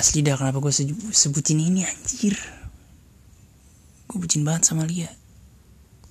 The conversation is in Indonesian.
asli dah kenapa gue sebutin ini anjir. Gue bucin banget sama Lia.